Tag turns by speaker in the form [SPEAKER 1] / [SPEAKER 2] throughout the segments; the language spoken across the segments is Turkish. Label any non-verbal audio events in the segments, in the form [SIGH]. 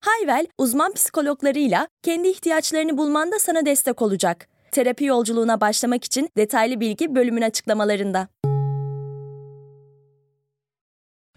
[SPEAKER 1] Hayvel, uzman psikologlarıyla kendi ihtiyaçlarını bulmanda sana destek olacak. Terapi yolculuğuna başlamak için detaylı bilgi bölümün açıklamalarında.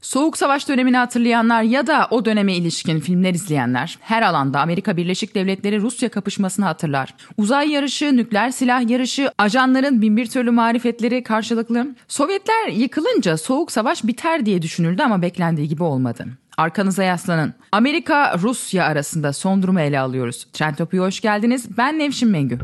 [SPEAKER 2] Soğuk Savaş dönemini hatırlayanlar ya da o döneme ilişkin filmler izleyenler her alanda Amerika Birleşik Devletleri Rusya kapışmasını hatırlar. Uzay yarışı, nükleer silah yarışı, ajanların binbir türlü marifetleri karşılıklı. Sovyetler yıkılınca Soğuk Savaş biter diye düşünüldü ama beklendiği gibi olmadı. Arkanıza yaslanın. Amerika Rusya arasında son durumu ele alıyoruz. Trend Topi'ye hoş geldiniz. Ben Nevşin Mengü.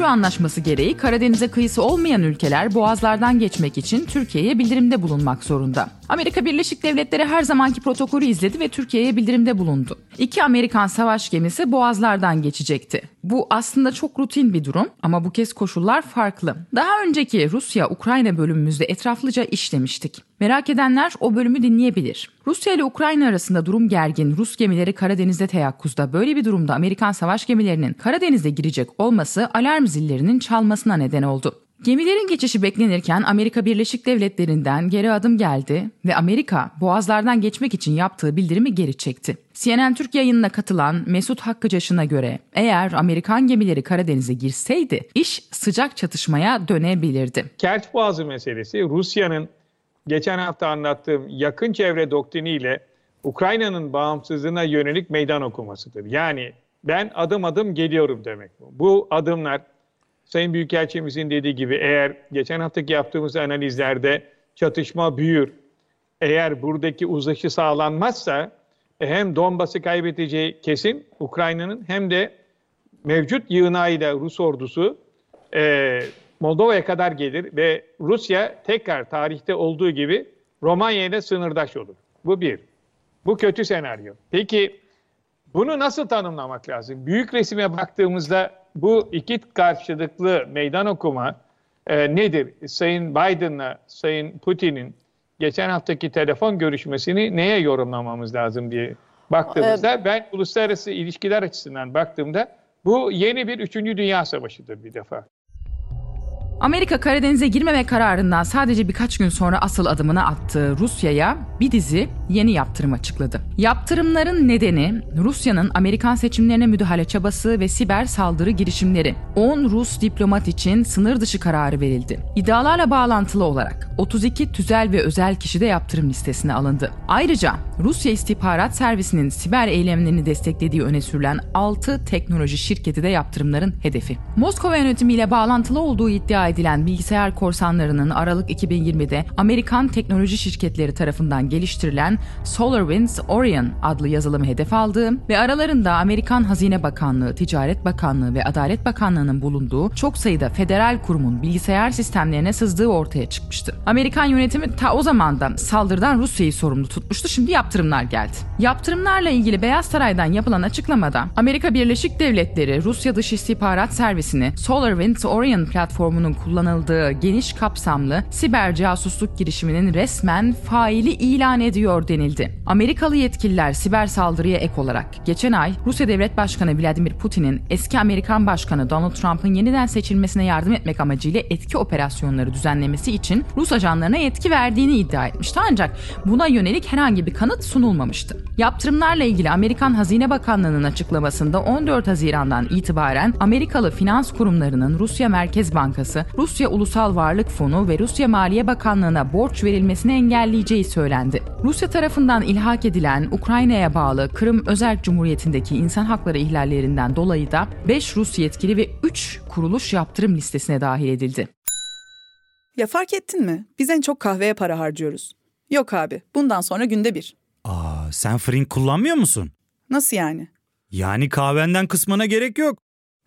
[SPEAKER 2] Montreux Anlaşması gereği Karadeniz'e kıyısı olmayan ülkeler boğazlardan geçmek için Türkiye'ye bildirimde bulunmak zorunda. Amerika Birleşik Devletleri her zamanki protokolü izledi ve Türkiye'ye bildirimde bulundu. İki Amerikan savaş gemisi boğazlardan geçecekti. Bu aslında çok rutin bir durum ama bu kez koşullar farklı. Daha önceki Rusya-Ukrayna bölümümüzde etraflıca işlemiştik. Merak edenler o bölümü dinleyebilir. Rusya ile Ukrayna arasında durum gergin. Rus gemileri Karadeniz'de teyakkuzda. Böyle bir durumda Amerikan savaş gemilerinin Karadeniz'de girecek olması alarm zillerinin çalmasına neden oldu. Gemilerin geçişi beklenirken Amerika Birleşik Devletleri'nden geri adım geldi ve Amerika boğazlardan geçmek için yaptığı bildirimi geri çekti. CNN Türk yayınına katılan Mesut Hakkıcaş'ına göre eğer Amerikan gemileri Karadeniz'e girseydi iş sıcak çatışmaya dönebilirdi.
[SPEAKER 3] Kerç Boğazı meselesi Rusya'nın geçen hafta anlattığım yakın çevre doktriniyle Ukrayna'nın bağımsızlığına yönelik meydan okumasıdır. Yani ben adım adım geliyorum demek bu. Bu adımlar Sayın Büyükelçimizin dediği gibi eğer geçen haftaki yaptığımız analizlerde çatışma büyür, eğer buradaki uzlaşı sağlanmazsa e, hem Donbas'ı kaybedeceği kesin Ukrayna'nın hem de mevcut yığınağıyla Rus ordusu e, Moldova'ya kadar gelir ve Rusya tekrar tarihte olduğu gibi Romanya ile sınırdaş olur. Bu bir. Bu kötü senaryo. Peki bunu nasıl tanımlamak lazım? Büyük resime baktığımızda bu iki karşılıklı meydan okuma e, nedir? Sayın Biden'la Sayın Putin'in geçen haftaki telefon görüşmesini neye yorumlamamız lazım diye baktığımızda ben uluslararası ilişkiler açısından baktığımda bu yeni bir üçüncü dünya savaşıdır bir defa.
[SPEAKER 2] Amerika Karadeniz'e girmeme kararından sadece birkaç gün sonra asıl adımını attığı Rusya'ya bir dizi yeni yaptırım açıkladı. Yaptırımların nedeni Rusya'nın Amerikan seçimlerine müdahale çabası ve siber saldırı girişimleri. 10 Rus diplomat için sınır dışı kararı verildi. İddialarla bağlantılı olarak 32 tüzel ve özel kişi de yaptırım listesine alındı. Ayrıca Rusya İstihbarat Servisi'nin siber eylemlerini desteklediği öne sürülen 6 teknoloji şirketi de yaptırımların hedefi. Moskova yönetimiyle bağlantılı olduğu iddia edilen bilgisayar korsanlarının Aralık 2020'de Amerikan teknoloji şirketleri tarafından geliştirilen SolarWinds Orion adlı yazılımı hedef aldığı ve aralarında Amerikan Hazine Bakanlığı, Ticaret Bakanlığı ve Adalet Bakanlığı'nın bulunduğu çok sayıda federal kurumun bilgisayar sistemlerine sızdığı ortaya çıkmıştı. Amerikan yönetimi ta o zaman da saldırıdan Rusya'yı sorumlu tutmuştu. Şimdi yaptırımlar geldi. Yaptırımlarla ilgili Beyaz Saray'dan yapılan açıklamada Amerika Birleşik Devletleri Rusya Dış İstihbarat Servisini SolarWinds Orion platformunun kullanıldığı geniş kapsamlı siber casusluk girişiminin resmen faili ilan ediyor denildi. Amerikalı yetkililer siber saldırıya ek olarak geçen ay Rusya Devlet Başkanı Vladimir Putin'in eski Amerikan Başkanı Donald Trump'ın yeniden seçilmesine yardım etmek amacıyla etki operasyonları düzenlemesi için Rus ajanlarına yetki verdiğini iddia etmişti ancak buna yönelik herhangi bir kanıt sunulmamıştı. Yaptırımlarla ilgili Amerikan Hazine Bakanlığı'nın açıklamasında 14 Haziran'dan itibaren Amerikalı finans kurumlarının Rusya Merkez Bankası, Rusya Ulusal Varlık Fonu ve Rusya Maliye Bakanlığı'na borç verilmesini engelleyeceği söylendi. Rusya tarafından ilhak edilen Ukrayna'ya bağlı Kırım Özerk Cumhuriyeti'ndeki insan hakları ihlallerinden dolayı da 5 Rus yetkili ve 3 kuruluş yaptırım listesine dahil edildi.
[SPEAKER 4] Ya fark ettin mi? Biz en çok kahveye para harcıyoruz. Yok abi, bundan sonra günde bir.
[SPEAKER 5] Aa, sen Frink kullanmıyor musun?
[SPEAKER 4] Nasıl yani?
[SPEAKER 5] Yani kahvenden kısmına gerek yok.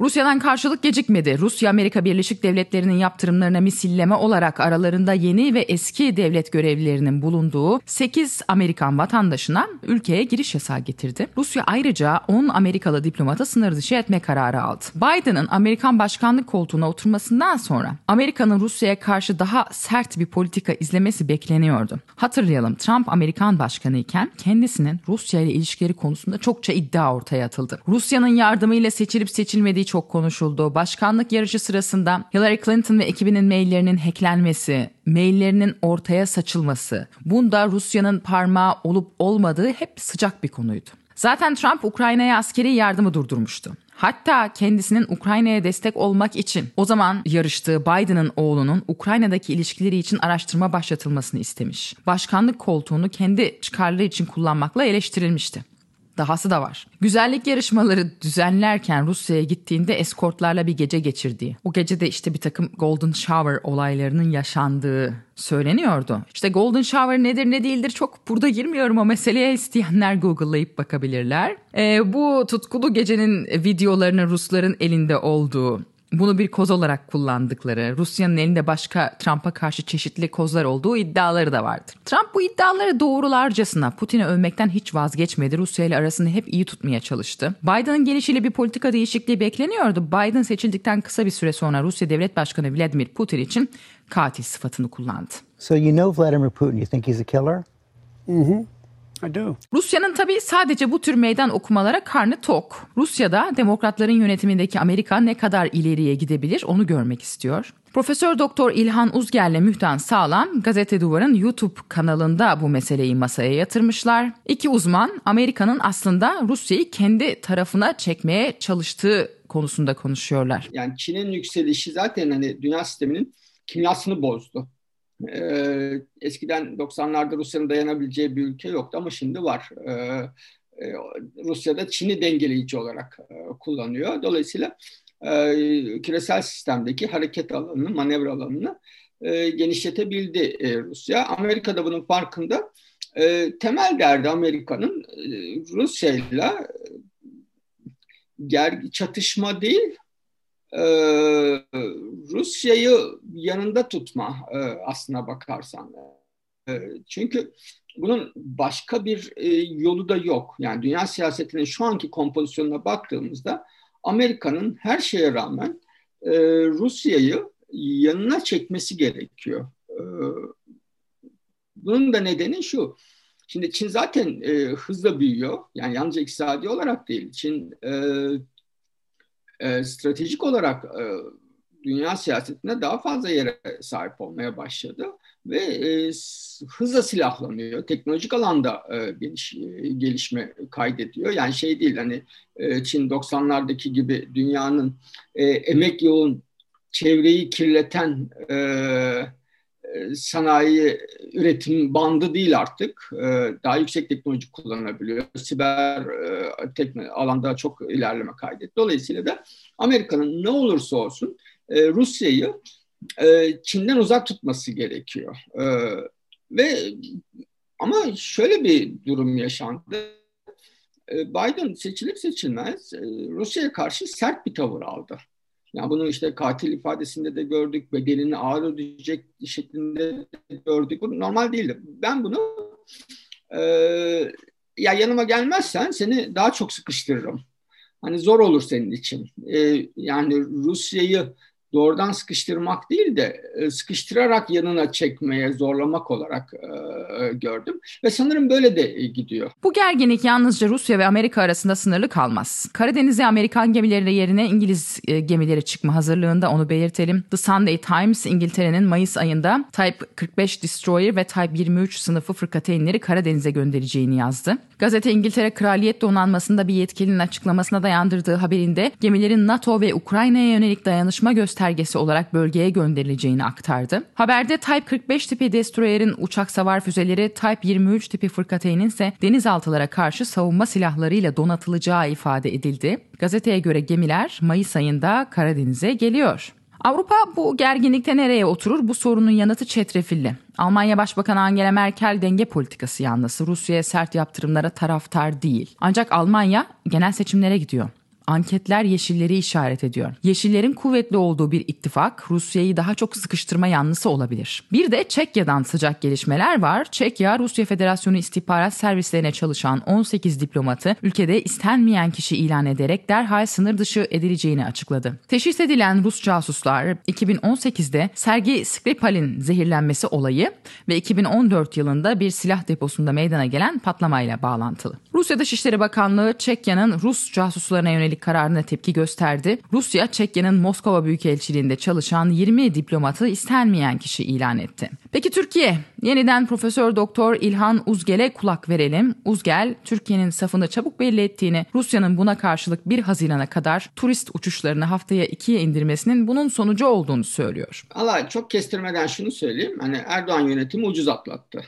[SPEAKER 2] Rusya'dan karşılık gecikmedi. Rusya Amerika Birleşik Devletleri'nin yaptırımlarına misilleme olarak aralarında yeni ve eski devlet görevlilerinin bulunduğu 8 Amerikan vatandaşına ülkeye giriş yasağı getirdi. Rusya ayrıca 10 Amerikalı diplomata sınır dışı etme kararı aldı. Biden'ın Amerikan başkanlık koltuğuna oturmasından sonra Amerika'nın Rusya'ya karşı daha sert bir politika izlemesi bekleniyordu. Hatırlayalım Trump Amerikan başkanı iken kendisinin Rusya ile ilişkileri konusunda çokça iddia ortaya atıldı. Rusya'nın yardımıyla seçilip seçilmediği çok konuşuldu. Başkanlık yarışı sırasında Hillary Clinton ve ekibinin maillerinin hacklenmesi, maillerinin ortaya saçılması, bunda Rusya'nın parmağı olup olmadığı hep sıcak bir konuydu. Zaten Trump Ukrayna'ya askeri yardımı durdurmuştu. Hatta kendisinin Ukrayna'ya destek olmak için o zaman yarıştığı Biden'ın oğlunun Ukrayna'daki ilişkileri için araştırma başlatılmasını istemiş. Başkanlık koltuğunu kendi çıkarları için kullanmakla eleştirilmişti. Dahası da var. Güzellik yarışmaları düzenlerken Rusya'ya gittiğinde eskortlarla bir gece geçirdiği. O gece de işte bir takım Golden Shower olaylarının yaşandığı söyleniyordu. İşte Golden Shower nedir ne değildir çok burada girmiyorum o meseleye isteyenler Google'layıp bakabilirler. Ee, bu tutkulu gecenin videolarının Rusların elinde olduğu bunu bir koz olarak kullandıkları, Rusya'nın elinde başka Trump'a karşı çeşitli kozlar olduğu iddiaları da vardır. Trump bu iddiaları doğrularcasına Putin'i övmekten hiç vazgeçmedi. Rusya ile arasını hep iyi tutmaya çalıştı. Biden'ın gelişiyle bir politika değişikliği bekleniyordu. Biden seçildikten kısa bir süre sonra Rusya Devlet Başkanı Vladimir Putin için katil sıfatını kullandı.
[SPEAKER 6] So you know Vladimir Putin, you think he's a killer?
[SPEAKER 7] Mm-hmm. I do.
[SPEAKER 2] Rusya'nın tabii sadece bu tür meydan okumalara karnı tok. Rusya'da demokratların yönetimindeki Amerika ne kadar ileriye gidebilir onu görmek istiyor. Profesör Doktor İlhan Uzger'le Mühtan Sağlam Gazete Duvar'ın YouTube kanalında bu meseleyi masaya yatırmışlar. İki uzman Amerika'nın aslında Rusya'yı kendi tarafına çekmeye çalıştığı konusunda konuşuyorlar.
[SPEAKER 7] Yani Çin'in yükselişi zaten hani dünya sisteminin kimyasını bozdu. Ee, eskiden 90'larda Rusya'nın dayanabileceği bir ülke yoktu ama şimdi var. Ee, e, Rusya'da Çin'i dengeleyici olarak e, kullanıyor. Dolayısıyla e, küresel sistemdeki hareket alanını, manevra alanını e, genişletebildi e, Rusya. Amerika da bunun farkında. E, temel derdi Amerika'nın e, Rusya'yla e, çatışma değil, e, Rusya'yı yanında tutma e, aslına bakarsan. E, çünkü bunun başka bir e, yolu da yok. Yani dünya siyasetinin şu anki kompozisyonuna baktığımızda Amerika'nın her şeye rağmen e, Rusya'yı yanına çekmesi gerekiyor. E, bunun da nedeni şu. Şimdi Çin zaten e, hızla büyüyor. Yani yalnızca iktisadi olarak değil. Çin e, e, stratejik olarak e, dünya siyasetinde daha fazla yere sahip olmaya başladı ve e, hızla silahlanıyor. Teknolojik alanda e, geliş, e, gelişme kaydediyor. Yani şey değil hani e, Çin 90'lardaki gibi dünyanın e, emek yoğun çevreyi kirleten e, sanayi üretim bandı değil artık. E, daha yüksek teknoloji kullanabiliyor. Siber e, alanda çok ilerleme kaydetti. Dolayısıyla da Amerika'nın ne olursa olsun Rusya'yı Çin'den uzak tutması gerekiyor. Ve ama şöyle bir durum yaşandı. Biden seçilir seçilmez Rusya'ya karşı sert bir tavır aldı. Yani bunu işte katil ifadesinde de gördük, bedelini ağır ödeyecek şeklinde de gördük. Bu normal değildi. Ben bunu e, ya yanıma gelmezsen seni daha çok sıkıştırırım. Hani zor olur senin için. E, yani Rusya'yı doğrudan sıkıştırmak değil de e, sıkıştırarak yanına çekmeye zorlamak olarak e, gördüm. Ve sanırım böyle de gidiyor.
[SPEAKER 2] Bu gerginlik yalnızca Rusya ve Amerika arasında sınırlı kalmaz. Karadeniz'e Amerikan gemileri yerine İngiliz e, gemileri çıkma hazırlığında onu belirtelim. The Sunday Times İngiltere'nin Mayıs ayında Type 45 Destroyer ve Type 23 sınıfı fırkateynleri Karadeniz'e göndereceğini yazdı. Gazete İngiltere Kraliyet Donanması'nda bir yetkilinin açıklamasına dayandırdığı haberinde gemilerin NATO ve Ukrayna'ya yönelik dayanışma göstergesi olarak bölgeye gönderileceğini aktardı. Haberde Type 45 tipi destroyer'in uçak savar füzeleri Type 23 tipi fırkateynin ise denizaltılara karşı savunma silahlarıyla donatılacağı ifade edildi. Gazeteye göre gemiler Mayıs ayında Karadeniz'e geliyor. Avrupa bu gerginlikte nereye oturur? Bu sorunun yanıtı çetrefilli. Almanya Başbakanı Angela Merkel denge politikası yanlısı Rusya'ya sert yaptırımlara taraftar değil. Ancak Almanya genel seçimlere gidiyor. Anketler yeşilleri işaret ediyor. Yeşillerin kuvvetli olduğu bir ittifak Rusya'yı daha çok sıkıştırma yanlısı olabilir. Bir de Çekya'dan sıcak gelişmeler var. Çekya, Rusya Federasyonu istihbarat servislerine çalışan 18 diplomatı ülkede istenmeyen kişi ilan ederek derhal sınır dışı edileceğini açıkladı. Teşhis edilen Rus casuslar 2018'de Sergey Skripal'in zehirlenmesi olayı ve 2014 yılında bir silah deposunda meydana gelen patlamayla bağlantılı. Rusya Dışişleri Bakanlığı Çekya'nın Rus casuslarına yönelik kararına tepki gösterdi. Rusya, Çekya'nın Moskova Büyükelçiliğinde çalışan 20 diplomatı istenmeyen kişi ilan etti. Peki Türkiye? Yeniden Profesör Doktor İlhan Uzgel'e kulak verelim. Uzgel, Türkiye'nin safını çabuk belli ettiğini, Rusya'nın buna karşılık 1 Haziran'a kadar turist uçuşlarını haftaya ikiye indirmesinin bunun sonucu olduğunu söylüyor.
[SPEAKER 7] Allah çok kestirmeden şunu söyleyeyim. Hani Erdoğan yönetimi ucuz atlattı.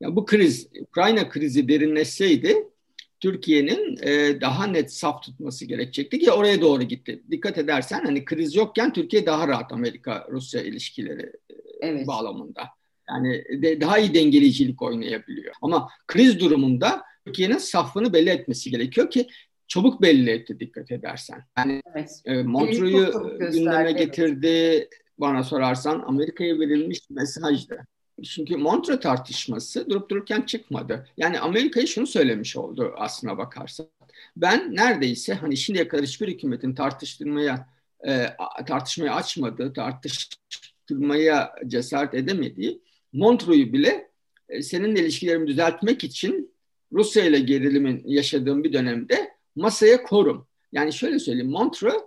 [SPEAKER 7] Ya bu kriz, Ukrayna krizi derinleşseydi Türkiye'nin e, daha net saf tutması gerekecekti ki oraya doğru gitti. Dikkat edersen hani kriz yokken Türkiye daha rahat Amerika-Rusya ilişkileri e, evet. bağlamında. Yani de, daha iyi dengeleyicilik oynayabiliyor. Ama kriz durumunda Türkiye'nin safını belli etmesi gerekiyor ki çabuk belli etti dikkat edersen. Yani evet. e, Montreux'u gündeme getirdi. Bana sorarsan Amerika'ya verilmiş mesajdı. Çünkü Montre tartışması durup dururken çıkmadı. Yani Amerika'ya şunu söylemiş oldu aslına bakarsan. Ben neredeyse hani şimdiye kadar hiçbir hükümetin tartıştırmaya e, tartışmayı açmadığı, tartıştırmaya cesaret edemediği Montreux'u bile e, seninle ilişkilerimi düzeltmek için Rusya ile gerilimin yaşadığım bir dönemde masaya korum. Yani şöyle söyleyeyim Montreux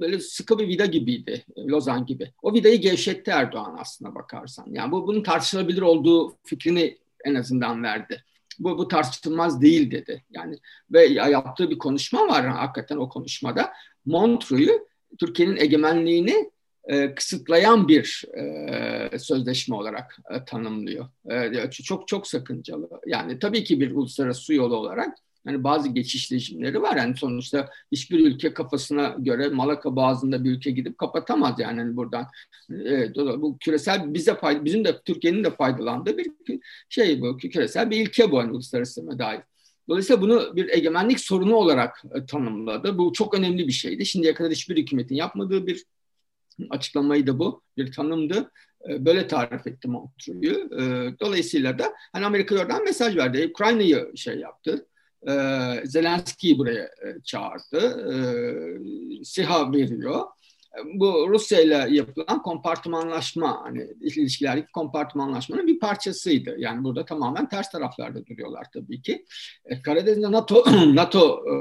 [SPEAKER 7] böyle sıkı bir vida gibiydi e, Lozan gibi. O vidayı gevşetti Erdoğan aslına bakarsan. Yani bu bunun tartışılabilir olduğu fikrini en azından verdi. Bu, bu tartışılmaz değil dedi. Yani ve yaptığı bir konuşma var hakikaten o konuşmada. Montreux'u Türkiye'nin egemenliğini e, kısıtlayan bir e, sözleşme olarak e, tanımlıyor. E, çok çok sakıncalı. Yani tabii ki bir uluslararası su yolu olarak yani bazı geçiş rejimleri var. Yani sonuçta hiçbir ülke kafasına göre Malaka Boğazı'nda bir ülke gidip kapatamaz yani hani buradan. E, bu küresel bize fayda, bizim de Türkiye'nin de faydalandığı bir şey bu. Küresel bir ilke bu hani uluslararası dair. Dolayısıyla bunu bir egemenlik sorunu olarak e, tanımladı. Bu çok önemli bir şeydi. Şimdiye kadar hiçbir hükümetin yapmadığı bir açıklamayı da bu. Bir tanımdı. E, böyle tarif etti Montreux'u. Dolayısıyla da hani Amerika oradan mesaj verdi. Ukrayna'yı şey yaptı e, Zelenski'yi buraya e, çağırdı. E, SİHA veriyor. Bu Rusya ile yapılan kompartımanlaşma, hani ilişkilerdeki kompartımanlaşmanın bir parçasıydı. Yani burada tamamen ters taraflarda duruyorlar tabii ki. E, Karadeniz'de NATO [CLEARS THROAT] NATO e,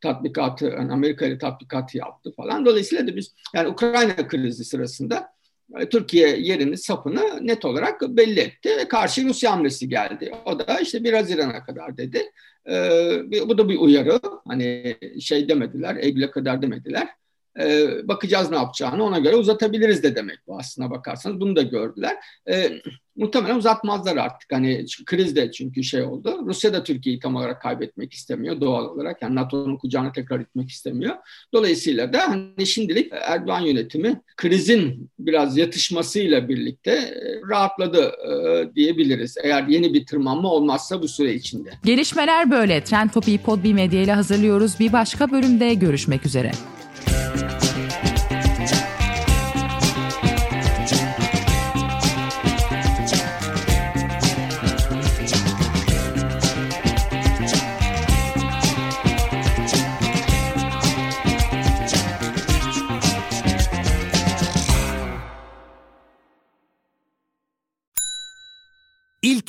[SPEAKER 7] tatbikatı, yani Amerika ile tatbikatı yaptı falan. Dolayısıyla da biz yani Ukrayna krizi sırasında Türkiye yerini, sapını net olarak belli etti karşı Rusya hamlesi geldi. O da işte 1 Haziran'a kadar dedi. Ee, bu da bir uyarı. Hani şey demediler, Eylül'e kadar demediler. Ee, bakacağız ne yapacağını ona göre uzatabiliriz de demek bu aslına bakarsanız. Bunu da gördüler. Ee, muhtemelen uzatmazlar artık. Hani kriz de çünkü şey oldu. Rusya da Türkiye'yi tam olarak kaybetmek istemiyor doğal olarak. Yani NATO'nun kucağına tekrar itmek istemiyor. Dolayısıyla da hani şimdilik Erdoğan yönetimi krizin biraz yatışmasıyla birlikte e, rahatladı e, diyebiliriz. Eğer yeni bir tırmanma olmazsa bu süre içinde.
[SPEAKER 2] Gelişmeler böyle. Trend Topi'yi Podbi Medya ile hazırlıyoruz. Bir başka bölümde görüşmek üzere.